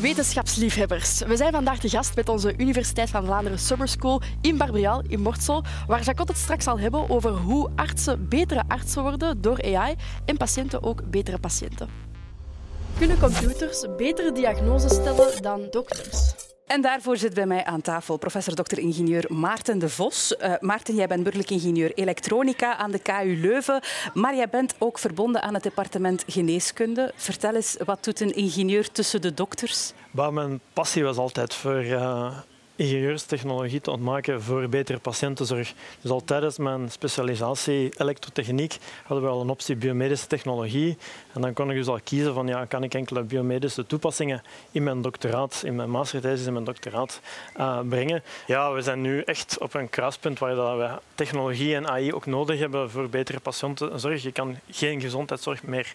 wetenschapsliefhebbers. We zijn vandaag de gast met onze Universiteit van Vlaanderen Summer School in Barbrial in Mortsel, waar Jacot het straks zal hebben over hoe artsen betere artsen worden door AI en patiënten ook betere patiënten. Kunnen computers betere diagnoses stellen dan dokters? En daarvoor zit bij mij aan tafel professor Dr. ingenieur Maarten de Vos. Uh, Maarten, jij bent burgerlijk ingenieur elektronica aan de KU Leuven, maar jij bent ook verbonden aan het departement geneeskunde. Vertel eens, wat doet een ingenieur tussen de dokters? Bah, mijn passie was altijd voor uh, ingenieurstechnologie te ontmaken voor betere patiëntenzorg. Dus al tijdens mijn specialisatie elektrotechniek hadden we al een optie biomedische technologie. En dan kon ik dus al kiezen van ja, kan ik enkele biomedische toepassingen in mijn doctoraat, in mijn masterthesis, in mijn doctoraat uh, brengen. Ja, we zijn nu echt op een kruispunt waar dat we technologie en AI ook nodig hebben voor betere patiëntenzorg. Je kan geen gezondheidszorg meer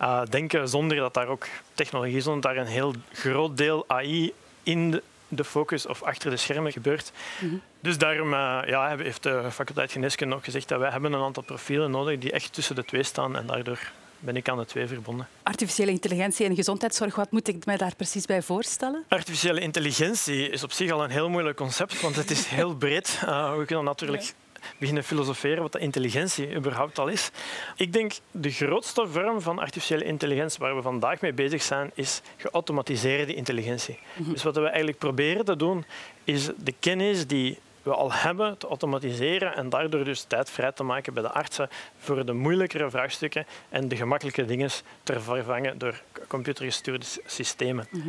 uh, denken zonder dat daar ook technologie, zonder daar een heel groot deel AI in de de focus of achter de schermen gebeurt. Mhm. Dus daarom uh, ja, heeft de faculteit geneeskunde ook gezegd dat wij hebben een aantal profielen nodig die echt tussen de twee staan en daardoor ben ik aan de twee verbonden. Artificiële intelligentie en gezondheidszorg, wat moet ik mij daar precies bij voorstellen? Artificiële intelligentie is op zich al een heel moeilijk concept, want het is heel breed. Uh, we kunnen natuurlijk beginnen filosoferen wat de intelligentie überhaupt al is. Ik denk de grootste vorm van artificiële intelligentie waar we vandaag mee bezig zijn, is geautomatiseerde intelligentie. Mhm. Dus wat we eigenlijk proberen te doen, is de kennis die we al hebben te automatiseren en daardoor dus tijd vrij te maken bij de artsen voor de moeilijkere vraagstukken en de gemakkelijke dingen te vervangen door computergestuurde systemen. Mhm.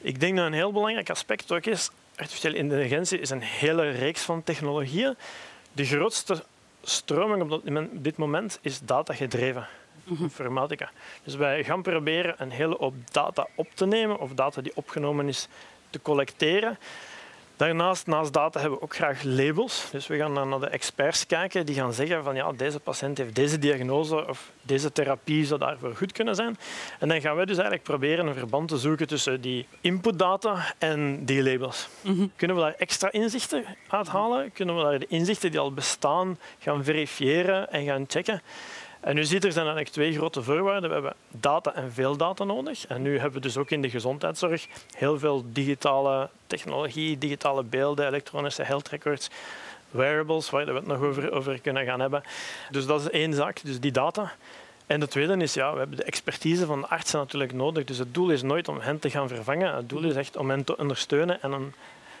Ik denk dat een heel belangrijk aspect ook is, artificiële intelligentie is een hele reeks van technologieën de grootste stroming op dit moment is datagedreven mhm. informatica. Dus wij gaan proberen een hele hoop data op te nemen of data die opgenomen is te collecteren Daarnaast, naast data, hebben we ook graag labels. Dus we gaan dan naar de experts kijken die gaan zeggen van ja, deze patiënt heeft deze diagnose of deze therapie zou daarvoor goed kunnen zijn. En dan gaan we dus eigenlijk proberen een verband te zoeken tussen die inputdata en die labels. Mhm. Kunnen we daar extra inzichten uithalen? Kunnen we daar de inzichten die al bestaan gaan verifiëren en gaan checken? En nu ziet er zijn eigenlijk twee grote voorwaarden. We hebben data en veel data nodig. En nu hebben we dus ook in de gezondheidszorg heel veel digitale technologie, digitale beelden, elektronische health records, wearables, waar we het nog over, over kunnen gaan hebben. Dus dat is één zaak, dus die data. En de tweede is, ja, we hebben de expertise van de artsen natuurlijk nodig. Dus het doel is nooit om hen te gaan vervangen. Het doel is echt om hen te ondersteunen en een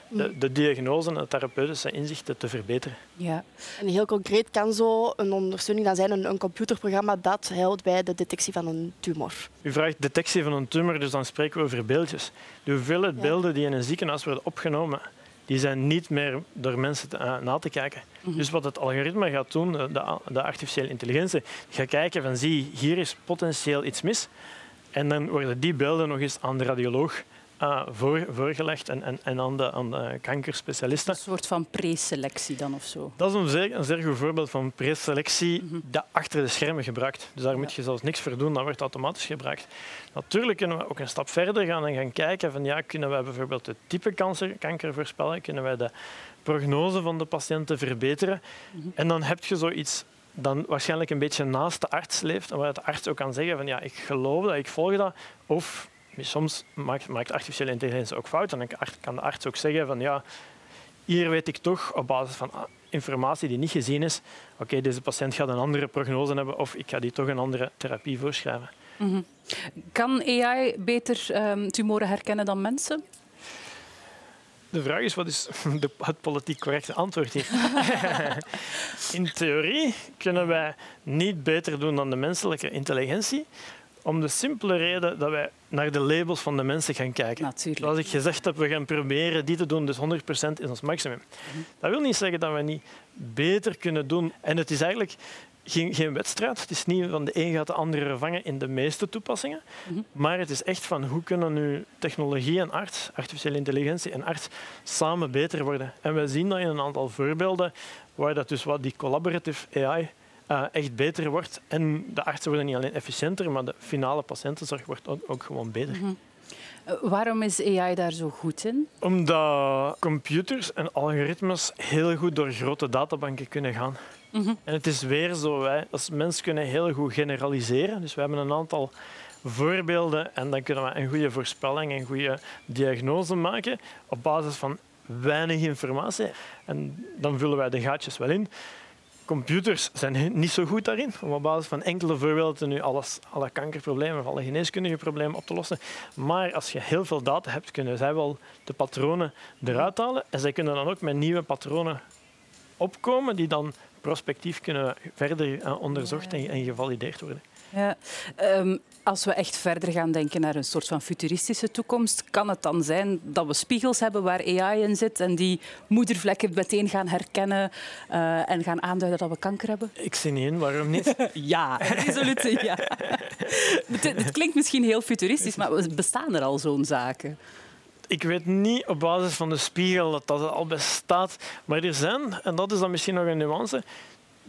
de, de diagnose en de therapeutische inzichten te verbeteren. Ja. En heel concreet kan zo een ondersteuning dan zijn een, een computerprogramma dat helpt bij de detectie van een tumor. U vraagt detectie van een tumor, dus dan spreken we over beeldjes. De hoeveelheid beelden die in een ziekenhuis worden opgenomen, die zijn niet meer door mensen te, uh, na te kijken. Mhm. Dus wat het algoritme gaat doen, de, de artificiële intelligentie, gaat kijken van zie, hier is potentieel iets mis. En dan worden die beelden nog eens aan de radioloog uh, voor, voorgelegd en, en, en aan, de, aan de kankerspecialisten. Een soort van preselectie dan of zo? Dat is een zeer, een zeer goed voorbeeld van preselectie mm dat achter de schermen gebruikt. Dus daar moet je zelfs niks voor doen, dat wordt automatisch gebruikt. Natuurlijk kunnen we ook een stap verder gaan en gaan kijken van ja, kunnen wij bijvoorbeeld het type kanker, kanker voorspellen, kunnen wij de prognose van de patiënten verbeteren. Mhm. En dan heb je zoiets dan waarschijnlijk een beetje naast de arts leeft en waar de arts ook kan zeggen van ja, ik geloof dat, ik volg dat, of soms maakt, maakt artificiële intelligentie ook fouten. En dan kan de arts ook zeggen van ja, hier weet ik toch op basis van ah, informatie die niet gezien is, oké, deze patiënt gaat een andere prognose hebben of ik ga die toch een andere therapie voorschrijven. Mhm. Kan AI beter um, tumoren herkennen dan mensen? De vraag is, wat is de, het politiek correcte antwoord hier? In theorie kunnen wij niet beter doen dan de menselijke intelligentie, om de simpele reden dat wij naar de labels van de mensen gaan kijken. Natuurlijk. Zoals ik gezegd heb, we gaan proberen die te doen, dus 100% is ons maximum. Mhm. Dat wil niet zeggen dat we niet beter kunnen doen. En het is eigenlijk geen, geen wedstrijd. Het is niet van de een gaat de andere vangen in de meeste toepassingen. Mhm. Maar het is echt van hoe kunnen nu technologie en arts, artificiële intelligentie en arts, samen beter worden. En we zien dat in een aantal voorbeelden waar dat dus wat die collaborative AI uh, echt beter wordt. En de artsen worden niet alleen efficiënter, maar de finale patiëntenzorg wordt ook, ook gewoon beter. Mhm. Eh, waarom is AI daar zo goed in? Omdat computers en algoritmes heel goed door grote databanken kunnen gaan. Mhm. En het is weer zo, wij als mens kunnen heel goed generaliseren. Dus we hebben een aantal voorbeelden en dan kunnen we een goede voorspelling en goede diagnose maken op basis van weinig informatie. En dan vullen wij de gaatjes wel in. Computers zijn niet zo goed daarin om op basis van enkele voorbeelden nu alles, alle kankerproblemen of alle geneeskundige problemen op te lossen. Maar als je heel veel data hebt, kunnen zij wel de patronen eruit halen en zij kunnen dan ook met nieuwe patronen opkomen die dan prospectief kunnen verder eh, onderzocht en gevalideerd worden. Ja. Um, als we echt verder gaan denken naar een soort van futuristische toekomst, kan het dan zijn dat we spiegels hebben waar AI in zit en die moedervlekken meteen gaan herkennen uh, en gaan aanduiden dat we kanker hebben? Ik zie niet in, waarom niet? ja, resoluut ja. het, het klinkt misschien heel futuristisch, maar bestaan er al zo'n zaken? ik weet niet op basis van de spiegel dat dat al bestaat. Maar er zijn, en dat is dan misschien nog een nuance,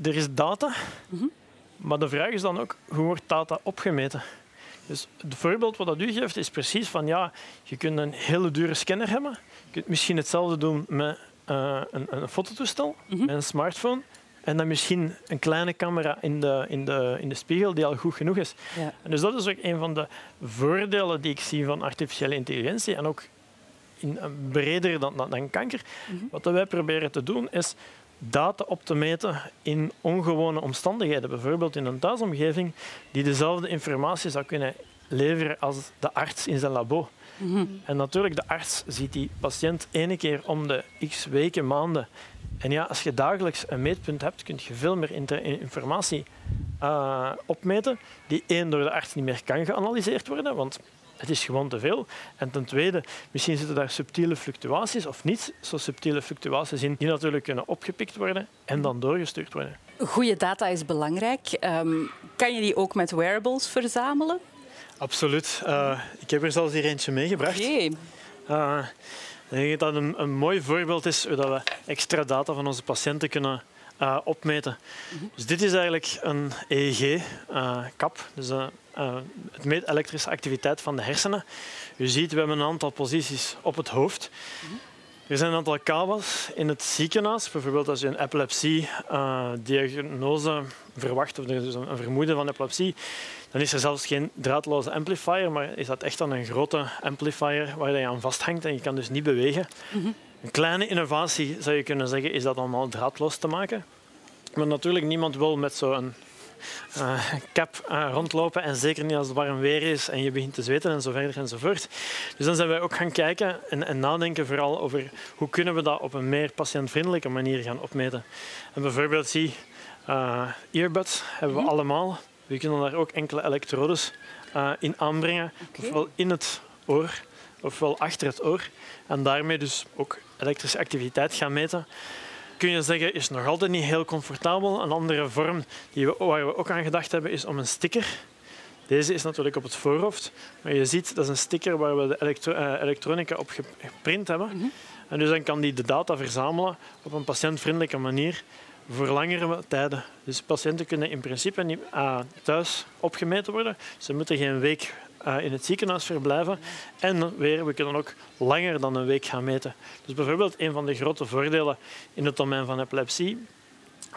er is data. Mm -hmm. Maar de vraag is dan ook, hoe wordt data opgemeten? Dus het voorbeeld wat dat u geeft is precies van ja, je kunt een hele dure scanner hebben. Je kunt misschien hetzelfde doen met uh, een, een, fototoestel, mm -hmm. met een smartphone. En dan misschien een kleine camera in de, in de, in de spiegel die al goed genoeg is. Ja. En dus dat is ook een van de voordelen die ik zie van artificiële intelligentie. En ook in, breder dan, dan, dan kanker. Mm -hmm. Wat wij proberen te doen is data op te meten in ongewone omstandigheden, bijvoorbeeld in een thuisomgeving, die dezelfde informatie zou kunnen leveren als de arts in zijn labo. Mm En natuurlijk, de arts ziet die patiënt ene keer om de x weken, maanden. En ja, als je dagelijks een meetpunt hebt, kun je veel meer informatie uh, opmeten die één door de arts niet meer kan geanalyseerd worden, want het is gewoon te veel. En ten tweede, misschien zitten daar subtiele fluctuaties of niet zo subtiele fluctuaties in, die natuurlijk kunnen opgepikt worden en dan doorgestuurd worden. Goede data is belangrijk. Um, kan je die ook met wearables verzamelen? Absoluut. Uh, ik heb er zelfs hier eentje meegebracht. Okay. Uh, ik denk dat een, een mooi voorbeeld is hoe dat we extra data van onze patiënten kunnen uh, opmeten. Mm -hmm. Dus dit is eigenlijk een EEG-kap. dus uh, het meet elektrische activiteit van de hersenen. U ziet, we hebben een aantal posities op het hoofd. Er zijn een aantal kabels in het ziekenhuis. Bijvoorbeeld als je een epilepsie-diagnose verwacht of er is een vermoeden van epilepsie, dan is er zelfs geen draadloze amplifier, maar is dat echt dan een grote amplifier waar je aan vasthangt en je kan dus niet bewegen. Mm -hmm. Een kleine innovatie zou je kunnen zeggen is dat allemaal draadloos te maken. Maar natuurlijk, niemand wil met zo'n uh, cap uh, rondlopen. En zeker niet als het warm weer is en je begint te zweten en zo verder enzovoort. Dus dan zijn wij ook gaan kijken en, en nadenken vooral over hoe kunnen we dat op een meer patiëntvriendelijke manier gaan opmeten. En bijvoorbeeld zie uh, earbuds hebben we mm -hmm. allemaal. We kunnen daar ook enkele elektrodes in aanbrengen, okay. ofwel in het oor ofwel achter het oor. En daarmee dus ook elektrische activiteit gaan meten kun je zeggen, is nog altijd niet heel comfortabel. Een andere vorm die we, waar we ook aan gedacht hebben, is om een sticker. Deze is natuurlijk op het voorhoofd, maar je ziet dat is een sticker waar we de elektro uh, elektronica op geprint hebben. Mm -hmm. En dus dan kan die de data verzamelen op een patiëntvriendelijke manier voor langere tijden. Dus patiënten kunnen in principe niet uh, thuis opgemeten worden. Ze moeten geen week in het ziekenhuis verblijven. En weer, we kunnen ook langer dan een week gaan meten. Dus bijvoorbeeld een van de grote voordelen in het domein van epilepsie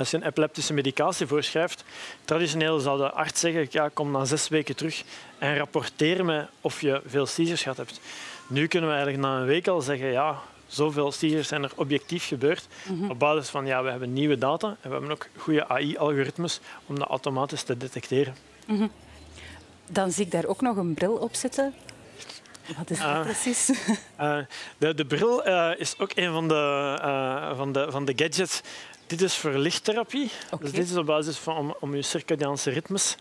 als je een epileptische medicatie voorschrijft, traditioneel zou de arts zeggen, ja, kom na zes weken terug en rapporteer me of je veel seizures gehad hebt. Nu kunnen we eigenlijk na een week al zeggen, ja, zoveel seizures zijn er objectief gebeurd. Mm -hmm. Op basis van, ja, we hebben nieuwe data en we hebben ook goede AI-algoritmes om dat automatisch te detecteren. Mm -hmm. Dan zie ik daar ook nog een bril op zitten. Wat is dat uh, precies? Uh, de, de, bril uh, is ook een van de, van, de, van de gadgets. Dit is voor lichttherapie. Okay. Dus dit is op basis van om, om je circadiaanse ritmes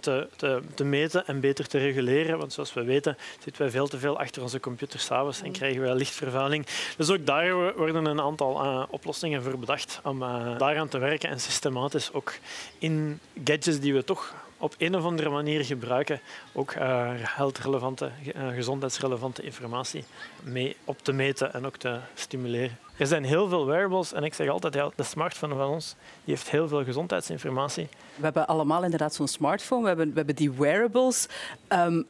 te, te, te, meten en beter te reguleren. Want zoals we weten zitten wij veel te veel achter onze computer s'avonds en krijgen we lichtvervuiling. Dus ook daar worden een aantal oplossingen voor bedacht om daaraan te werken en systematisch ook in gadgets die we toch op een of andere manier gebruiken ook uh, health-relevante, uh, gezondheidsrelevante informatie mee op te meten en ook te stimuleren. Er zijn heel veel wearables en ik zeg altijd, ja, de smartphone van ons die heeft heel veel gezondheidsinformatie. We hebben allemaal inderdaad zo'n smartphone, we hebben, we hebben die wearables. Um,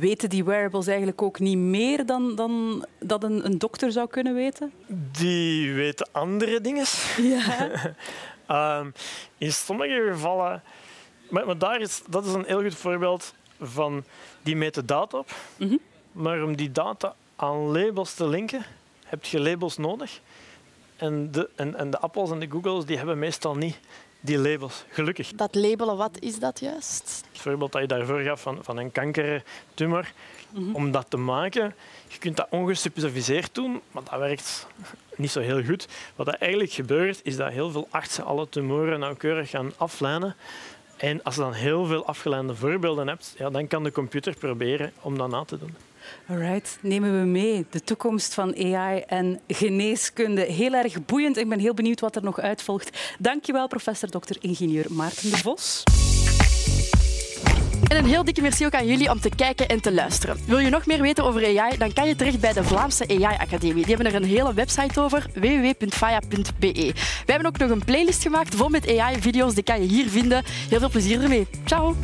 weten die wearables eigenlijk ook niet meer dan, dan dat een, een dokter zou kunnen weten? Die weten andere dingen. Ja. um, in sommige gevallen maar, maar daar is, dat is een heel goed voorbeeld. van die meten data op. Mhm. Maar om die data aan labels te linken, heb je labels nodig. En de, en, en de Apples en de Googles die hebben meestal niet die labels, gelukkig. Dat labelen, wat is dat juist? Het voorbeeld dat je daarvoor gaf van, van een kankertumor, om dat te maken, je kunt dat ongesuperviseerd doen, maar dat werkt niet zo heel goed. Wat er eigenlijk gebeurt, is dat heel veel artsen alle tumoren nauwkeurig gaan aflijnen. En als je dan heel veel afgeleide voorbeelden hebt, ja, dan kan de computer proberen om dat na te doen. Alright, nemen we mee. De toekomst van AI en geneeskunde. Heel erg boeiend. Ik ben heel benieuwd wat er nog uitvolgt. Dankjewel, professor Dr. ingenieur Maarten de Vos. En een heel dikke merci ook aan jullie om te kijken en te luisteren. Wil je nog meer weten over AI, dan kan je terecht bij de Vlaamse AI-academie. Die hebben er een hele website over, www.faya.be. We hebben ook nog een playlist gemaakt vol met AI-video's, die kan je hier vinden. Heel veel plezier ermee. Ciao!